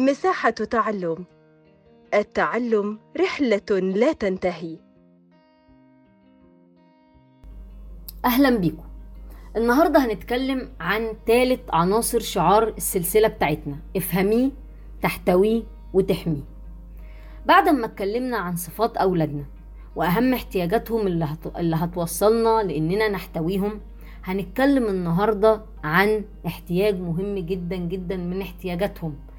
مساحة تعلم. التعلم رحلة لا تنتهي. أهلا بيكم. النهاردة هنتكلم عن ثالث عناصر شعار السلسلة بتاعتنا. افهميه تحتويه وتحميه. بعد ما اتكلمنا عن صفات أولادنا وأهم احتياجاتهم اللي. اللي هتوصلنا لأننا نحتويهم هنتكلم النهاردة عن احتياج مهم جدا جدا من احتياجاتهم.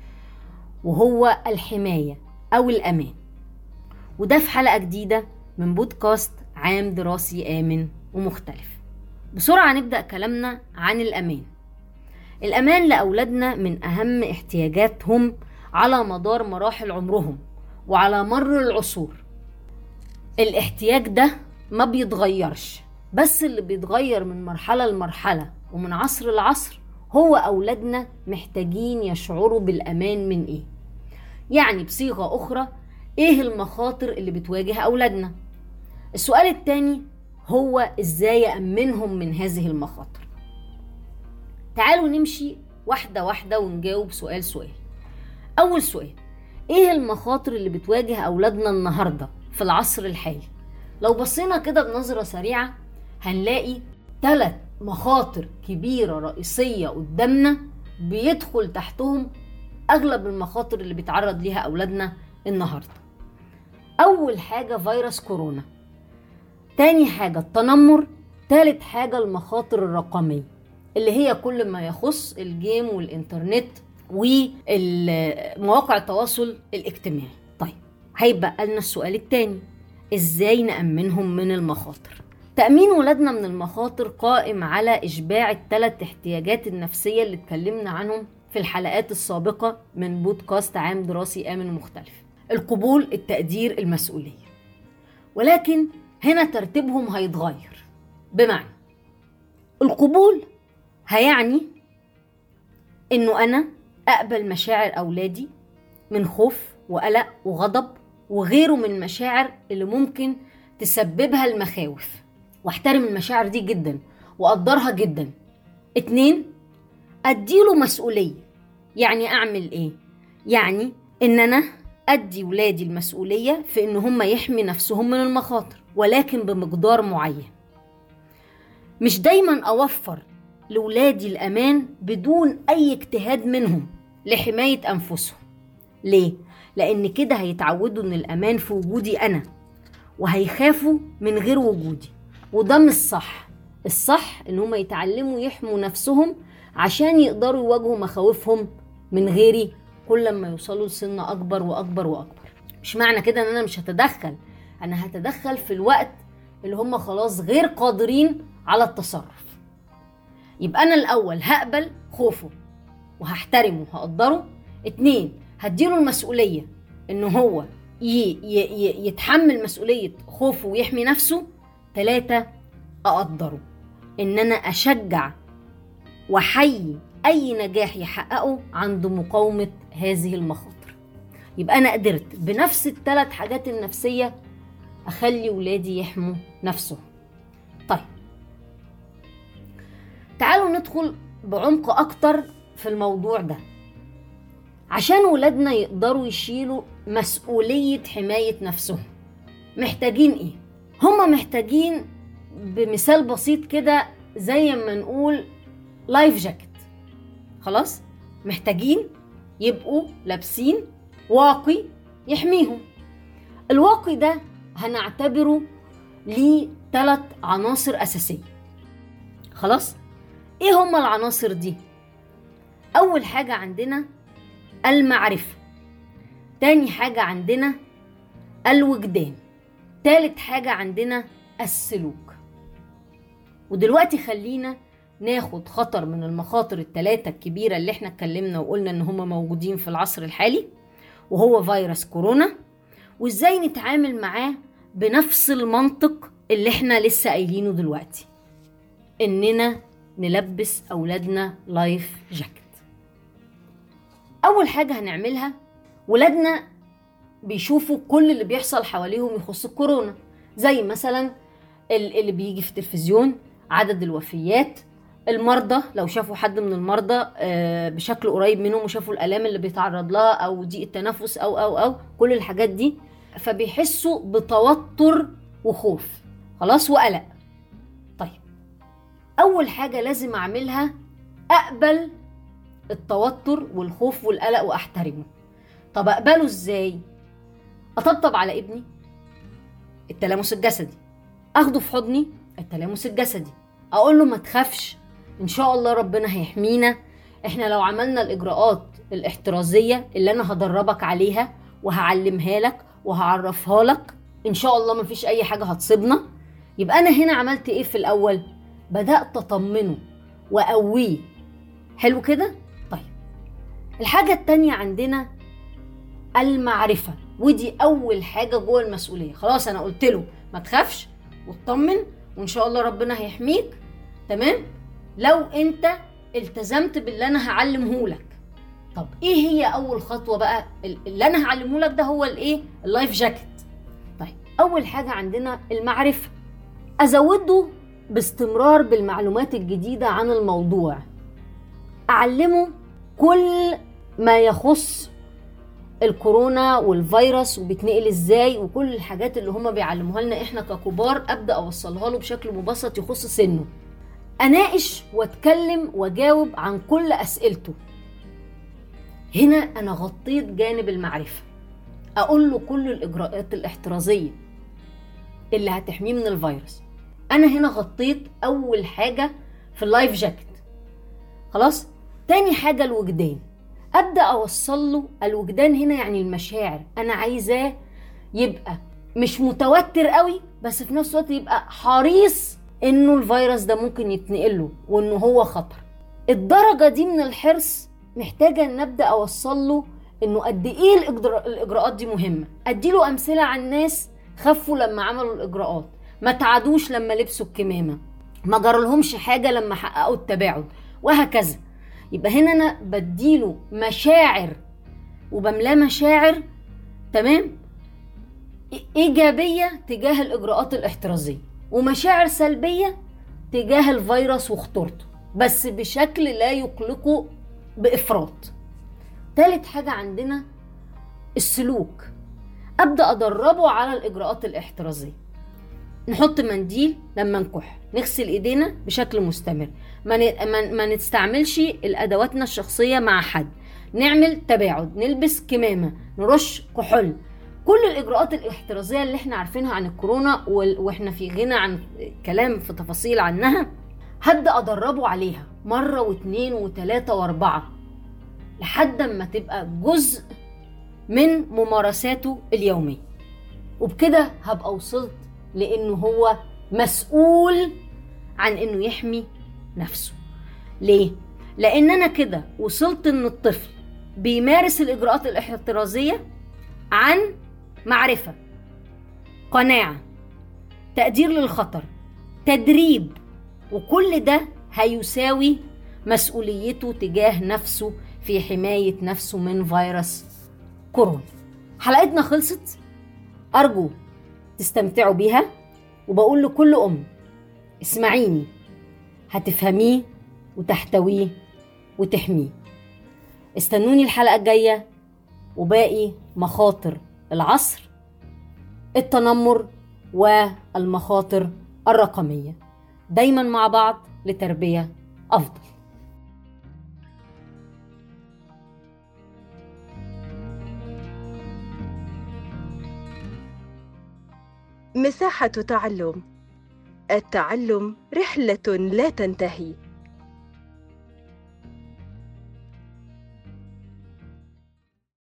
وهو الحماية أو الأمان. وده في حلقة جديدة من بودكاست عام دراسي آمن ومختلف. بسرعة نبدأ كلامنا عن الأمان. الأمان لأولادنا من أهم احتياجاتهم على مدار مراحل عمرهم وعلى مر العصور. الاحتياج ده ما بيتغيرش بس اللي بيتغير من مرحلة لمرحلة ومن عصر لعصر هو أولادنا محتاجين يشعروا بالأمان من إيه؟ يعني بصيغة أخرى إيه المخاطر اللي بتواجه أولادنا؟ السؤال التاني هو إزاي أأمنهم من هذه المخاطر؟ تعالوا نمشي واحدة واحدة ونجاوب سؤال سؤال. أول سؤال إيه المخاطر اللي بتواجه أولادنا النهاردة في العصر الحالي؟ لو بصينا كده بنظرة سريعة هنلاقي ثلاث مخاطر كبيرة رئيسية قدامنا بيدخل تحتهم أغلب المخاطر اللي بيتعرض ليها أولادنا النهاردة. أول حاجة فيروس كورونا. تاني حاجة التنمر. تالت حاجة المخاطر الرقمية اللي هي كل ما يخص الجيم والإنترنت ومواقع التواصل الاجتماعي. طيب هيبقى لنا السؤال التاني إزاي نأمنهم من المخاطر؟ تأمين ولادنا من المخاطر قائم على إشباع الثلاث احتياجات النفسية اللي اتكلمنا عنهم في الحلقات السابقة من بودكاست عام دراسي آمن مختلف القبول التقدير المسؤولية. ولكن هنا ترتيبهم هيتغير. بمعنى القبول هيعني إنه أنا أقبل مشاعر أولادي من خوف وقلق وغضب وغيره من المشاعر اللي ممكن تسببها المخاوف. واحترم المشاعر دي جدا وأقدرها جدا. اتنين أديله مسؤولية. يعني أعمل إيه؟ يعني إن أنا أدي ولادي المسؤولية في إن هم يحمي نفسهم من المخاطر ولكن بمقدار معين. مش دايما أوفر لولادي الأمان بدون أي اجتهاد منهم لحماية أنفسهم. ليه؟ لأن كده هيتعودوا إن الأمان في وجودي أنا وهيخافوا من غير وجودي. وده مش صح. الصح إن هم يتعلموا يحموا نفسهم عشان يقدروا يواجهوا مخاوفهم من غيري كل ما يوصلوا لسن أكبر وأكبر وأكبر. مش معنى كده إن أنا مش هتدخل. أنا هتدخل في الوقت اللي هم خلاص غير قادرين على التصرف. يبقى أنا الأول هقبل خوفه وهحترمه وهقدره اتنين هديله المسؤولية إن هو يتحمل مسؤولية خوفه ويحمي نفسه. تلاتة أقدره. إن أنا أشجع وأحيي أي نجاح يحققه عند مقاومة هذه المخاطر. يبقى أنا قدرت بنفس الثلاث حاجات النفسية أخلي ولادي يحموا نفسهم. طيب. تعالوا ندخل بعمق أكتر في الموضوع ده. عشان ولادنا يقدروا يشيلوا مسؤولية حماية نفسهم محتاجين إيه؟ هما محتاجين بمثال بسيط كده زي ما نقول لايف جاكيت خلاص؟ محتاجين يبقوا لابسين واقي يحميهم الواقي ده هنعتبره ليه ثلاث عناصر أساسية خلاص؟ إيه هما العناصر دي؟ أول حاجة عندنا المعرفة تاني حاجة عندنا الوجدان تالت حاجة عندنا السلوك. ودلوقتي خلينا ناخد خطر من المخاطر التلاتة الكبيرة اللي إحنا اتكلمنا وقلنا إن هما موجودين في العصر الحالي وهو فيروس كورونا وإزاي نتعامل معاه بنفس المنطق اللي إحنا لسه قايلينه دلوقتي إننا نلبس أولادنا لايف جاكيت أول حاجة هنعملها ولادنا بيشوفوا كل اللي بيحصل حواليهم يخص الكورونا. زي مثلا ال- اللي بيجي في التلفزيون عدد الوفيات المرضى لو شافوا حد من المرضى آه، بشكل قريب منهم وشافوا الألام اللي بيتعرض لها أو ضيق التنفس أو أو أو كل الحاجات دي فبيحسوا بتوتر وخوف. خلاص وقلق. طيب أول حاجة لازم أعملها أقبل التوتر والخوف والقلق وأحترمه. طب أقبله إزاي؟ أطبطب على ابني. التلامس الجسدي. أخده في حضني. التلامس الجسدي. أقول له ما تخافش. إن شاء الله ربنا هيحمينا. إحنا لو عملنا الإجراءات الاحترازية اللي أنا هدربك عليها وهعلمها لك وهعرفها لك إن شاء الله مفيش أي حاجة هتصيبنا. يبقى أنا هنا عملت إيه في الأول؟ بدأت أطمنه وأقويه. حلو كده؟ طيب. الحاجة التانية عندنا المعرفة. ودي أول حاجة جوه المسؤولية. خلاص أنا قلت له ما تخافش واطمن وإن شاء الله ربنا هيحميك. تمام؟ لو أنت التزمت باللي أنا هعلمه لك. طب إيه هي أول خطوة بقى؟ اللي أنا هعلمه لك ده هو الإيه؟ اللايف جاكيت. طيب أول حاجة عندنا المعرفة. أزوده باستمرار بالمعلومات الجديدة عن الموضوع. أعلمه كل ما يخص الكورونا والفيروس وبيتنقل إزاي وكل الحاجات اللي هما بيعلموها لنا إحنا ككبار أبدأ أوصلها له بشكل مبسط يخص سنه. أناقش وأتكلم وأجاوب عن كل أسئلته. هنا أنا غطيت جانب المعرفة. أقول له كل الإجراءات الاحترازية اللي هتحميه من الفيروس. أنا هنا غطيت أول حاجة في اللايف جاكيت. خلاص؟ تاني حاجة الوجدان. أبدأ أوصل له الوجدان هنا يعني المشاعر. أنا عايزاه يبقى مش متوتر قوي بس في نفس الوقت يبقى حريص إنه الفيروس ده ممكن يتنقل له وإنه هو خطر. الدرجة دي من الحرص محتاجة إن أبدأ أوصل له إنه قد إيه الإجراءات دي مهمة. أديله أمثلة عن ناس خفوا لما عملوا الإجراءات. ما تعادوش لما لبسوا الكمامة. ما جرالهمش حاجة لما حققوا التباعد. وهكذا. يبقى هنا أنا بديله مشاعر وبملاه مشاعر تمام؟ إيجابية تجاه الإجراءات الاحترازية ومشاعر سلبية تجاه الفيروس وخطورته بس بشكل لا يقلقه بإفراط. تالت حاجة عندنا السلوك. أبدأ أدربه على الإجراءات الاحترازية. نحط منديل لما نكح نغسل إيدينا بشكل مستمر. ما, ما نستعملش الأدواتنا الشخصية مع حد. نعمل تباعد نلبس كمامة نرش كحول. كل الإجراءات الاحترازية اللي إحنا عارفينها عن الكورونا وإحنا في غنى عن كلام في تفاصيل عنها هبدأ أدربه عليها مرة واثنين وثلاثه وأربعة لحد ما تبقى جزء من ممارساته اليومية. وبكده هبقى وصلت لأنه هو مسؤول عن إنه يحمي نفسه. ليه؟ لأن أنا كده وصلت إن الطفل بيمارس الإجراءات الاحترازية عن معرفة قناعة تقدير للخطر تدريب وكل ده هيساوي مسؤوليته تجاه نفسه في حماية نفسه من فيروس كورونا. حلقتنا خلصت؟ أرجو تستمتعوا بيها وبقول لكل أم اسمعيني هتفهميه وتحتويه وتحميه. استنوني الحلقة الجاية وباقي مخاطر العصر التنمر والمخاطر الرقمية. دايما مع بعض لتربية أفضل. مساحة تعلم. التعلم رحلة لا تنتهي.